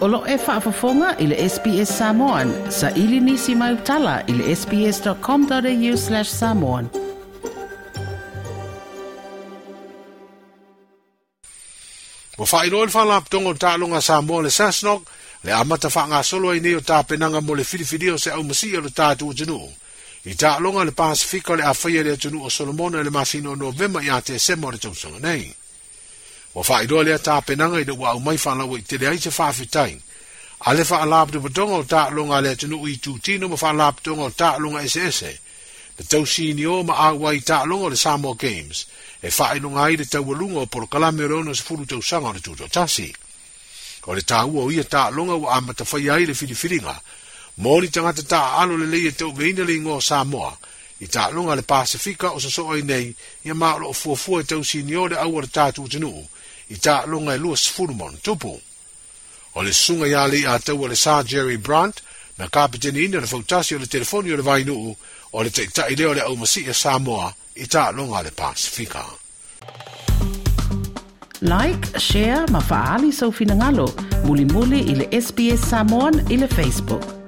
Olo lo e whaafafonga i le SPS Samoan. Sa ili nisi mai utala i le sps.com.au slash samoan. O whaero le whalaaptongo tālunga Samoa le Sasnok, le amata whaangasolo i nei o tāpenanga mo le whiriwhiri o se au masi o le tātu o januu. i taʻaloga le pasifika o le afeia le atunuu o solomona e le masino o novema iā tesema o le tausaga nei wa fa ido le ta pe nanga ua wa mai fa la wi te dai se fa fi tai ale fa la do ngol ta lo nga le tu i tu ti no fa la bu do ta lo se se Te to si ni o ma a wa i ta lo le Samoa games. E fai ino nga ide ta wa lu ngo por kala me ro se fu lu tu o tu ta si ko le ta u o ia ta lo nga amata ma ta fa ya ile fi fi mo ni ta ta alo le le te u ve le ngo samoa. I ta le Pasifika o sa so nei. Ia ma lo fuafua tau si ni o le awa le tatu tunu i ta e lua sfurumon tupu. O le sunga ia le a tau le Sir Jerry Brandt, na kapiteni ina le fautasi o le telefoni o le vainu o le taitai i leo le au masi e Samoa i ta le Pasifika. Like, share, ma sa sau finangalo. Muli muli i le SBS Samoan i le Facebook.